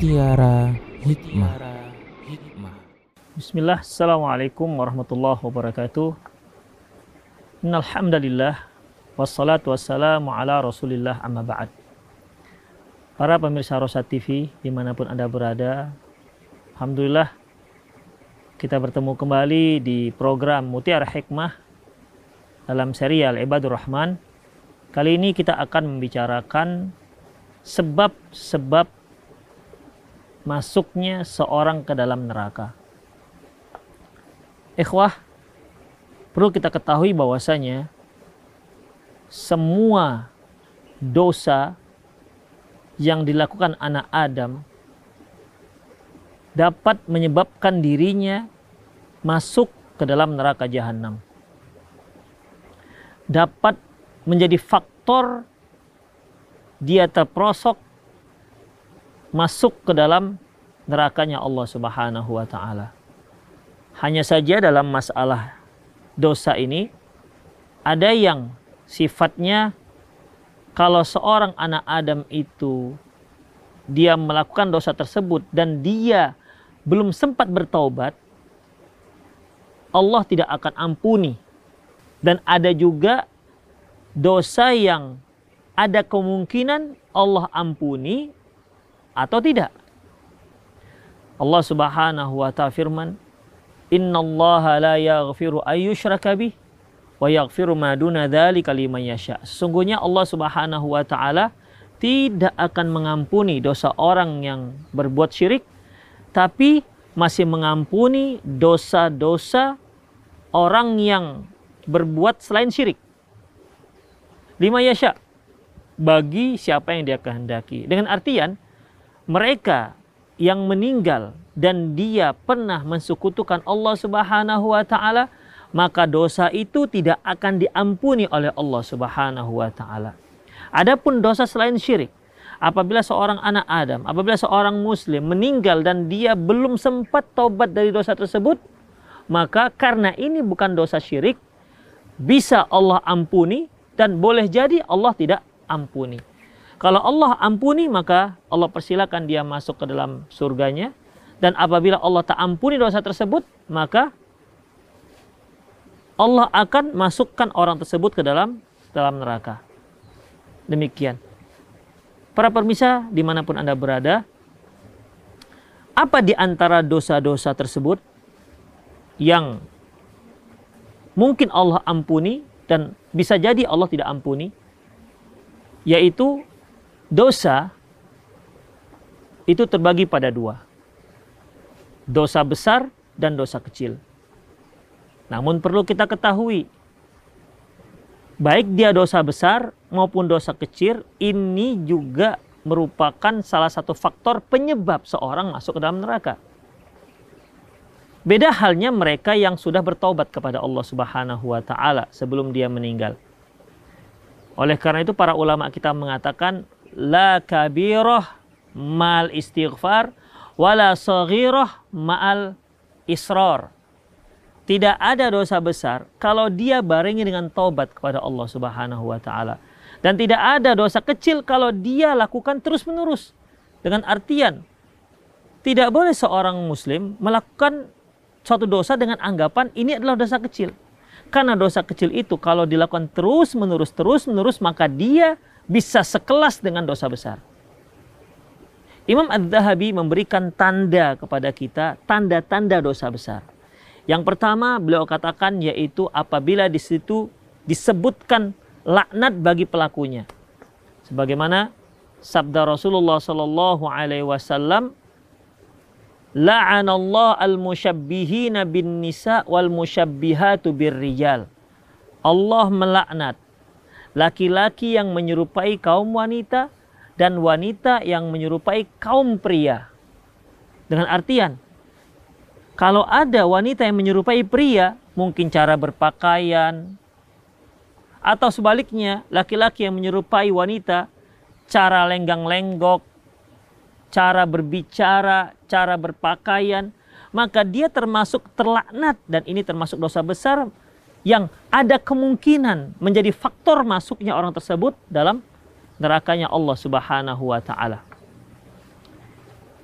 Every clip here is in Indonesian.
Mutiara Hikmah. Bismillah, Assalamualaikum warahmatullahi wabarakatuh. Innalhamdulillah, wassalatu wassalamu ala rasulillah amma ba'd. Para pemirsa Rosa TV, di mana pun Anda berada, Alhamdulillah, kita bertemu kembali di program Mutiara Hikmah dalam serial Ibadur Rahman. Kali ini kita akan membicarakan sebab-sebab masuknya seorang ke dalam neraka. Ikhwah, perlu kita ketahui bahwasanya semua dosa yang dilakukan anak Adam dapat menyebabkan dirinya masuk ke dalam neraka jahanam. Dapat menjadi faktor dia terprosok masuk ke dalam nerakanya Allah Subhanahu wa taala. Hanya saja dalam masalah dosa ini ada yang sifatnya kalau seorang anak Adam itu dia melakukan dosa tersebut dan dia belum sempat bertaubat Allah tidak akan ampuni. Dan ada juga dosa yang ada kemungkinan Allah ampuni atau tidak. Allah Subhanahu wa taala firman, "Innallaha la yaghfiru ayyushraka bih wa yaghfiru ma duna dzalika liman yasha." Sesungguhnya Allah Subhanahu wa taala tidak akan mengampuni dosa orang yang berbuat syirik, tapi masih mengampuni dosa-dosa orang yang berbuat selain syirik. Lima yasha bagi siapa yang dia kehendaki. Dengan artian mereka yang meninggal dan dia pernah mensekutukan Allah Subhanahu wa taala, maka dosa itu tidak akan diampuni oleh Allah Subhanahu wa taala. Adapun dosa selain syirik, apabila seorang anak Adam, apabila seorang muslim meninggal dan dia belum sempat taubat dari dosa tersebut, maka karena ini bukan dosa syirik, bisa Allah ampuni dan boleh jadi Allah tidak ampuni. Kalau Allah ampuni maka Allah persilakan dia masuk ke dalam surganya dan apabila Allah tak ampuni dosa tersebut maka Allah akan masukkan orang tersebut ke dalam dalam neraka. Demikian. Para permisa di mana pun anda berada, apa di antara dosa-dosa tersebut yang mungkin Allah ampuni dan bisa jadi Allah tidak ampuni? yaitu dosa itu terbagi pada dua. Dosa besar dan dosa kecil. Namun perlu kita ketahui, baik dia dosa besar maupun dosa kecil, ini juga merupakan salah satu faktor penyebab seorang masuk ke dalam neraka. Beda halnya mereka yang sudah bertobat kepada Allah Subhanahu wa taala sebelum dia meninggal. Oleh karena itu para ulama kita mengatakan la kabirah mal istighfar wala saghirah ma'al israr. Tidak ada dosa besar kalau dia barengi dengan taubat kepada Allah Subhanahu wa taala. Dan tidak ada dosa kecil kalau dia lakukan terus-menerus. Dengan artian tidak boleh seorang muslim melakukan suatu dosa dengan anggapan ini adalah dosa kecil. Karena dosa kecil itu kalau dilakukan terus menerus terus menerus maka dia bisa sekelas dengan dosa besar. Imam Ad-Dhahabi memberikan tanda kepada kita tanda-tanda dosa besar. Yang pertama beliau katakan yaitu apabila di situ disebutkan laknat bagi pelakunya. Sebagaimana sabda Rasulullah Sallallahu Alaihi Wasallam La'anallah al-musyabbihina bin nisa wal musyabbihatu bir rijal. Allah melaknat laki-laki yang menyerupai kaum wanita dan wanita yang menyerupai kaum pria. Dengan artian, kalau ada wanita yang menyerupai pria, mungkin cara berpakaian, atau sebaliknya, laki-laki yang menyerupai wanita, cara lenggang-lenggok, cara berbicara, cara berpakaian, maka dia termasuk terlaknat dan ini termasuk dosa besar yang ada kemungkinan menjadi faktor masuknya orang tersebut dalam nerakanya Allah Subhanahu wa taala.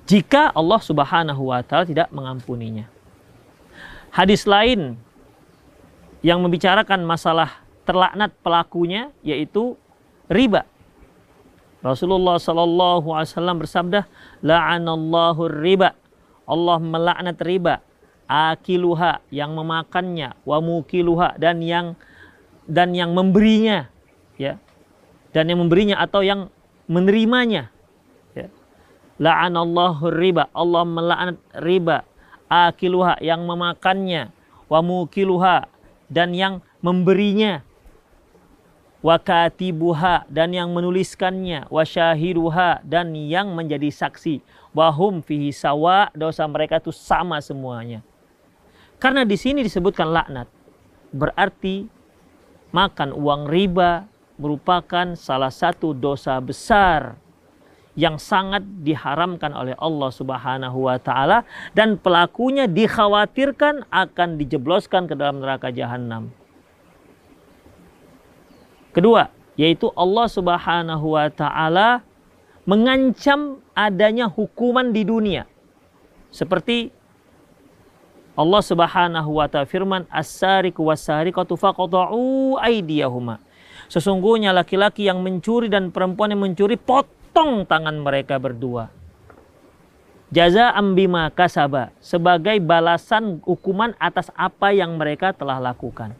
jika Allah Subhanahu wa taala tidak mengampuninya. Hadis lain yang membicarakan masalah terlaknat pelakunya yaitu riba. Rasulullah sallallahu alaihi wasallam bersabda, "La'anallahu riba." Allah melaknat riba, akiluha yang memakannya, wa mukiluha dan yang dan yang memberinya, ya. Dan yang memberinya atau yang menerimanya. Ya. La'anallahu riba. Allah melaknat riba, akiluha yang memakannya, wa mukiluha dan yang memberinya wakatibuha dan yang menuliskannya wasyahiruha dan yang menjadi saksi wahum fihi sawa dosa mereka itu sama semuanya karena di sini disebutkan laknat berarti makan uang riba merupakan salah satu dosa besar yang sangat diharamkan oleh Allah Subhanahu wa taala dan pelakunya dikhawatirkan akan dijebloskan ke dalam neraka jahanam. Kedua, yaitu Allah Subhanahu wa taala mengancam adanya hukuman di dunia. Seperti Allah Subhanahu wa taala firman as-sariqu was-sariqatu faqta'u aydiyahuma. Sesungguhnya laki-laki yang mencuri dan perempuan yang mencuri potong tangan mereka berdua. Jaza ambima kasaba sebagai balasan hukuman atas apa yang mereka telah lakukan.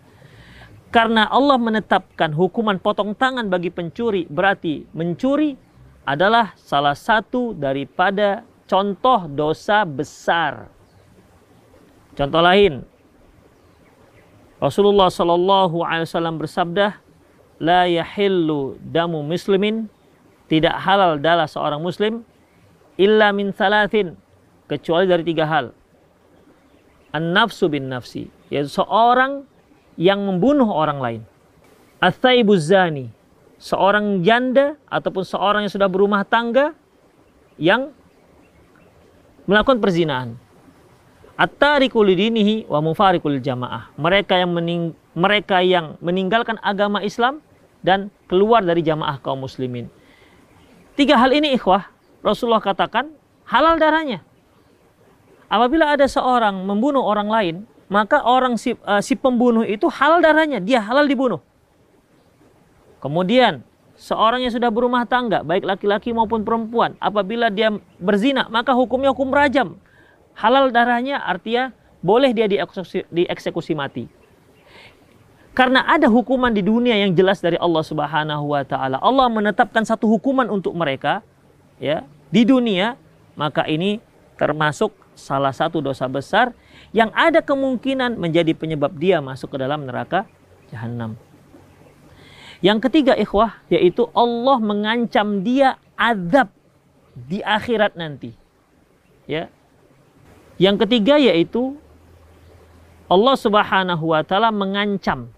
Karena Allah menetapkan hukuman potong tangan bagi pencuri, berarti mencuri adalah salah satu daripada contoh dosa besar. Contoh lain, Rasulullah Shallallahu Alaihi Wasallam bersabda, la yahillu damu muslimin, tidak halal darah seorang muslim, illa min salatin, kecuali dari tiga hal. An nafsu bin nafsi, yaitu seorang yang membunuh orang lain. Athaibuz zani, seorang janda ataupun seorang yang sudah berumah tangga yang melakukan perzinahan. At-tariku wa mufarikul jamaah. Mereka yang mening mereka yang meninggalkan agama Islam dan keluar dari jamaah kaum muslimin. Tiga hal ini ikhwah, Rasulullah katakan halal darahnya. Apabila ada seorang membunuh orang lain, maka orang si, uh, si pembunuh itu halal darahnya, dia halal dibunuh. Kemudian seorang yang sudah berumah tangga, baik laki-laki maupun perempuan, apabila dia berzina, maka hukumnya hukum rajam. Halal darahnya artinya boleh dia dieksekusi, dieksekusi mati. Karena ada hukuman di dunia yang jelas dari Allah Subhanahu wa taala. Allah menetapkan satu hukuman untuk mereka ya di dunia, maka ini termasuk salah satu dosa besar yang ada kemungkinan menjadi penyebab dia masuk ke dalam neraka jahanam. Yang ketiga ikhwah yaitu Allah mengancam dia azab di akhirat nanti. Ya. Yang ketiga yaitu Allah Subhanahu wa taala mengancam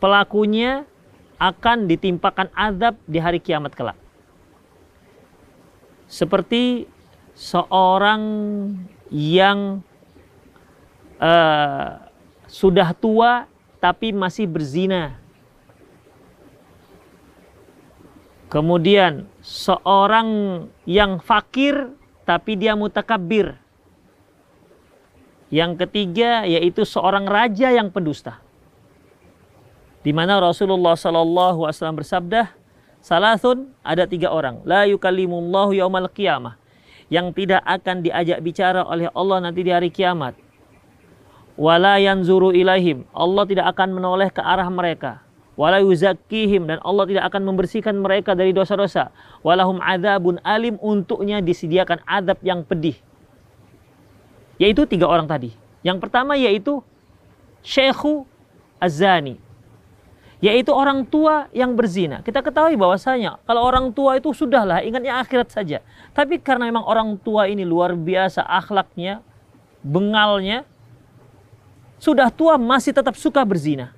pelakunya akan ditimpakan azab di hari kiamat kelak. Seperti seorang yang uh, sudah tua tapi masih berzina. Kemudian seorang yang fakir tapi dia mutakabir. Yang ketiga yaitu seorang raja yang pendusta. Di mana Rasulullah Shallallahu Alaihi Wasallam bersabda, Salasun ada tiga orang. La yukallimullahu yaumal qiyamah yang tidak akan diajak bicara oleh Allah nanti di hari kiamat. Wala yanzuru ilaihim. Allah tidak akan menoleh ke arah mereka. Wala yuzakkihim dan Allah tidak akan membersihkan mereka dari dosa-dosa. Walahum adzabun alim untuknya disediakan adab yang pedih. Yaitu tiga orang tadi. Yang pertama yaitu Syekhu Azani yaitu orang tua yang berzina. Kita ketahui bahwasanya kalau orang tua itu sudahlah ingatnya akhirat saja. Tapi karena memang orang tua ini luar biasa akhlaknya, bengalnya, sudah tua masih tetap suka berzina.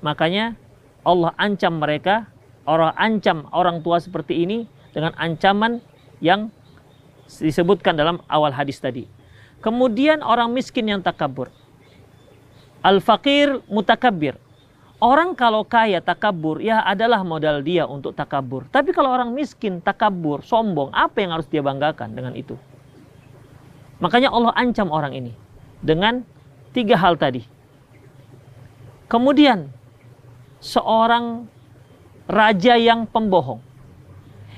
Makanya Allah ancam mereka, orang ancam orang tua seperti ini dengan ancaman yang disebutkan dalam awal hadis tadi. Kemudian orang miskin yang takabur. Al-fakir mutakabir Orang kalau kaya takabur, ya adalah modal dia untuk takabur. Tapi kalau orang miskin, takabur, sombong, apa yang harus dia banggakan dengan itu? Makanya Allah ancam orang ini dengan tiga hal tadi. Kemudian, seorang raja yang pembohong.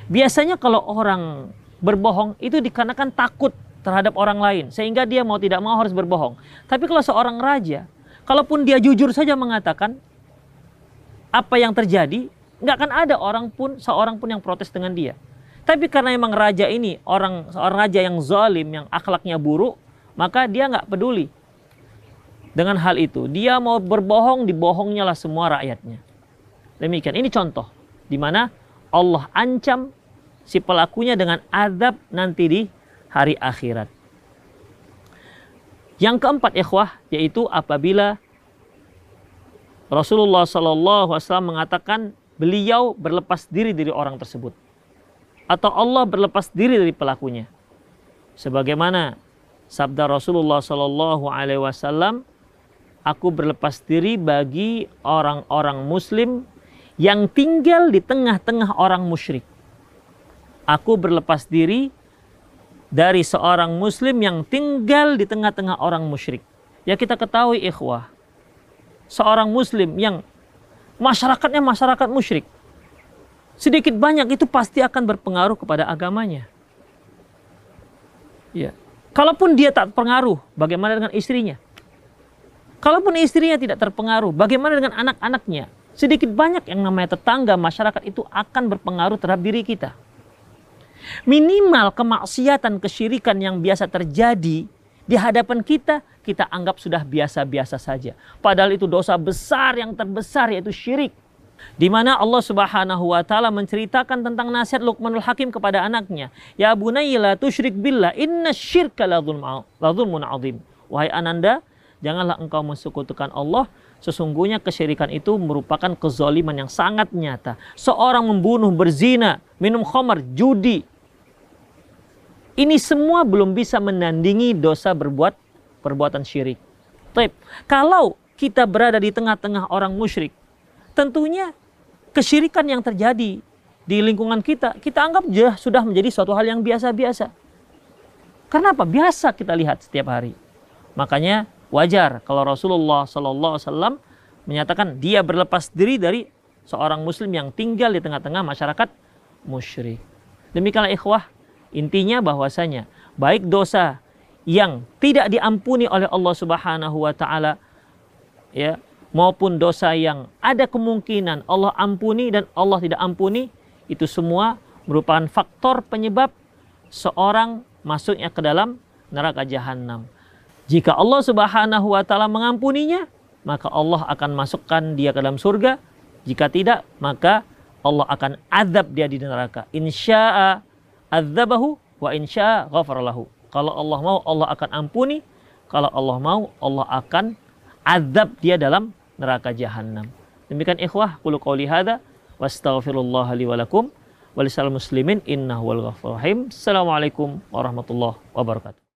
Biasanya kalau orang berbohong itu dikarenakan takut terhadap orang lain. Sehingga dia mau tidak mau harus berbohong. Tapi kalau seorang raja, kalaupun dia jujur saja mengatakan, apa yang terjadi, nggak akan ada orang pun seorang pun yang protes dengan dia. Tapi karena memang raja ini orang seorang raja yang zalim, yang akhlaknya buruk, maka dia nggak peduli dengan hal itu. Dia mau berbohong, dibohongnya lah semua rakyatnya. Demikian. Ini contoh di mana Allah ancam si pelakunya dengan azab nanti di hari akhirat. Yang keempat ikhwah yaitu apabila Rasulullah Wasallam mengatakan beliau berlepas diri dari orang tersebut atau Allah berlepas diri dari pelakunya. Sebagaimana sabda Rasulullah Shallallahu Alaihi Wasallam, aku berlepas diri bagi orang-orang Muslim yang tinggal di tengah-tengah orang musyrik. Aku berlepas diri dari seorang Muslim yang tinggal di tengah-tengah orang musyrik. Ya kita ketahui ikhwah, seorang muslim yang masyarakatnya masyarakat musyrik, sedikit banyak itu pasti akan berpengaruh kepada agamanya. Ya. Kalaupun dia tak terpengaruh, bagaimana dengan istrinya? Kalaupun istrinya tidak terpengaruh, bagaimana dengan anak-anaknya? Sedikit banyak yang namanya tetangga masyarakat itu akan berpengaruh terhadap diri kita. Minimal kemaksiatan, kesyirikan yang biasa terjadi di hadapan kita, kita anggap sudah biasa-biasa saja. Padahal itu dosa besar yang terbesar yaitu syirik. Di mana Allah Subhanahu wa taala menceritakan tentang nasihat Luqmanul Hakim kepada anaknya, "Ya bunayya la tusyrik billah, inna syirka la dzulmun adzim." Wahai ananda, janganlah engkau mensekutukan Allah, sesungguhnya kesyirikan itu merupakan kezaliman yang sangat nyata. Seorang membunuh, berzina, minum khamar, judi, ini semua belum bisa menandingi dosa berbuat perbuatan syirik. Taip, kalau kita berada di tengah-tengah orang musyrik, tentunya kesyirikan yang terjadi di lingkungan kita, kita anggap sudah menjadi suatu hal yang biasa-biasa. Karena apa? Biasa kita lihat setiap hari. Makanya wajar kalau Rasulullah Wasallam menyatakan dia berlepas diri dari seorang Muslim yang tinggal di tengah-tengah masyarakat musyrik. Demikianlah ikhwah Intinya bahwasanya baik dosa yang tidak diampuni oleh Allah Subhanahu wa taala ya maupun dosa yang ada kemungkinan Allah ampuni dan Allah tidak ampuni itu semua merupakan faktor penyebab seorang masuknya ke dalam neraka jahanam. Jika Allah Subhanahu wa taala mengampuninya, maka Allah akan masukkan dia ke dalam surga. Jika tidak, maka Allah akan azab dia di neraka. Insya'a adzabahu wa insya lahu. Kalau Allah mau Allah akan ampuni, kalau Allah mau Allah akan azab dia dalam neraka jahanam. Demikian ikhwah, qulu qauli hadza wastaghfirullah li wa lakum wa muslimin innahu wal ghafurur. Assalamualaikum warahmatullahi wabarakatuh.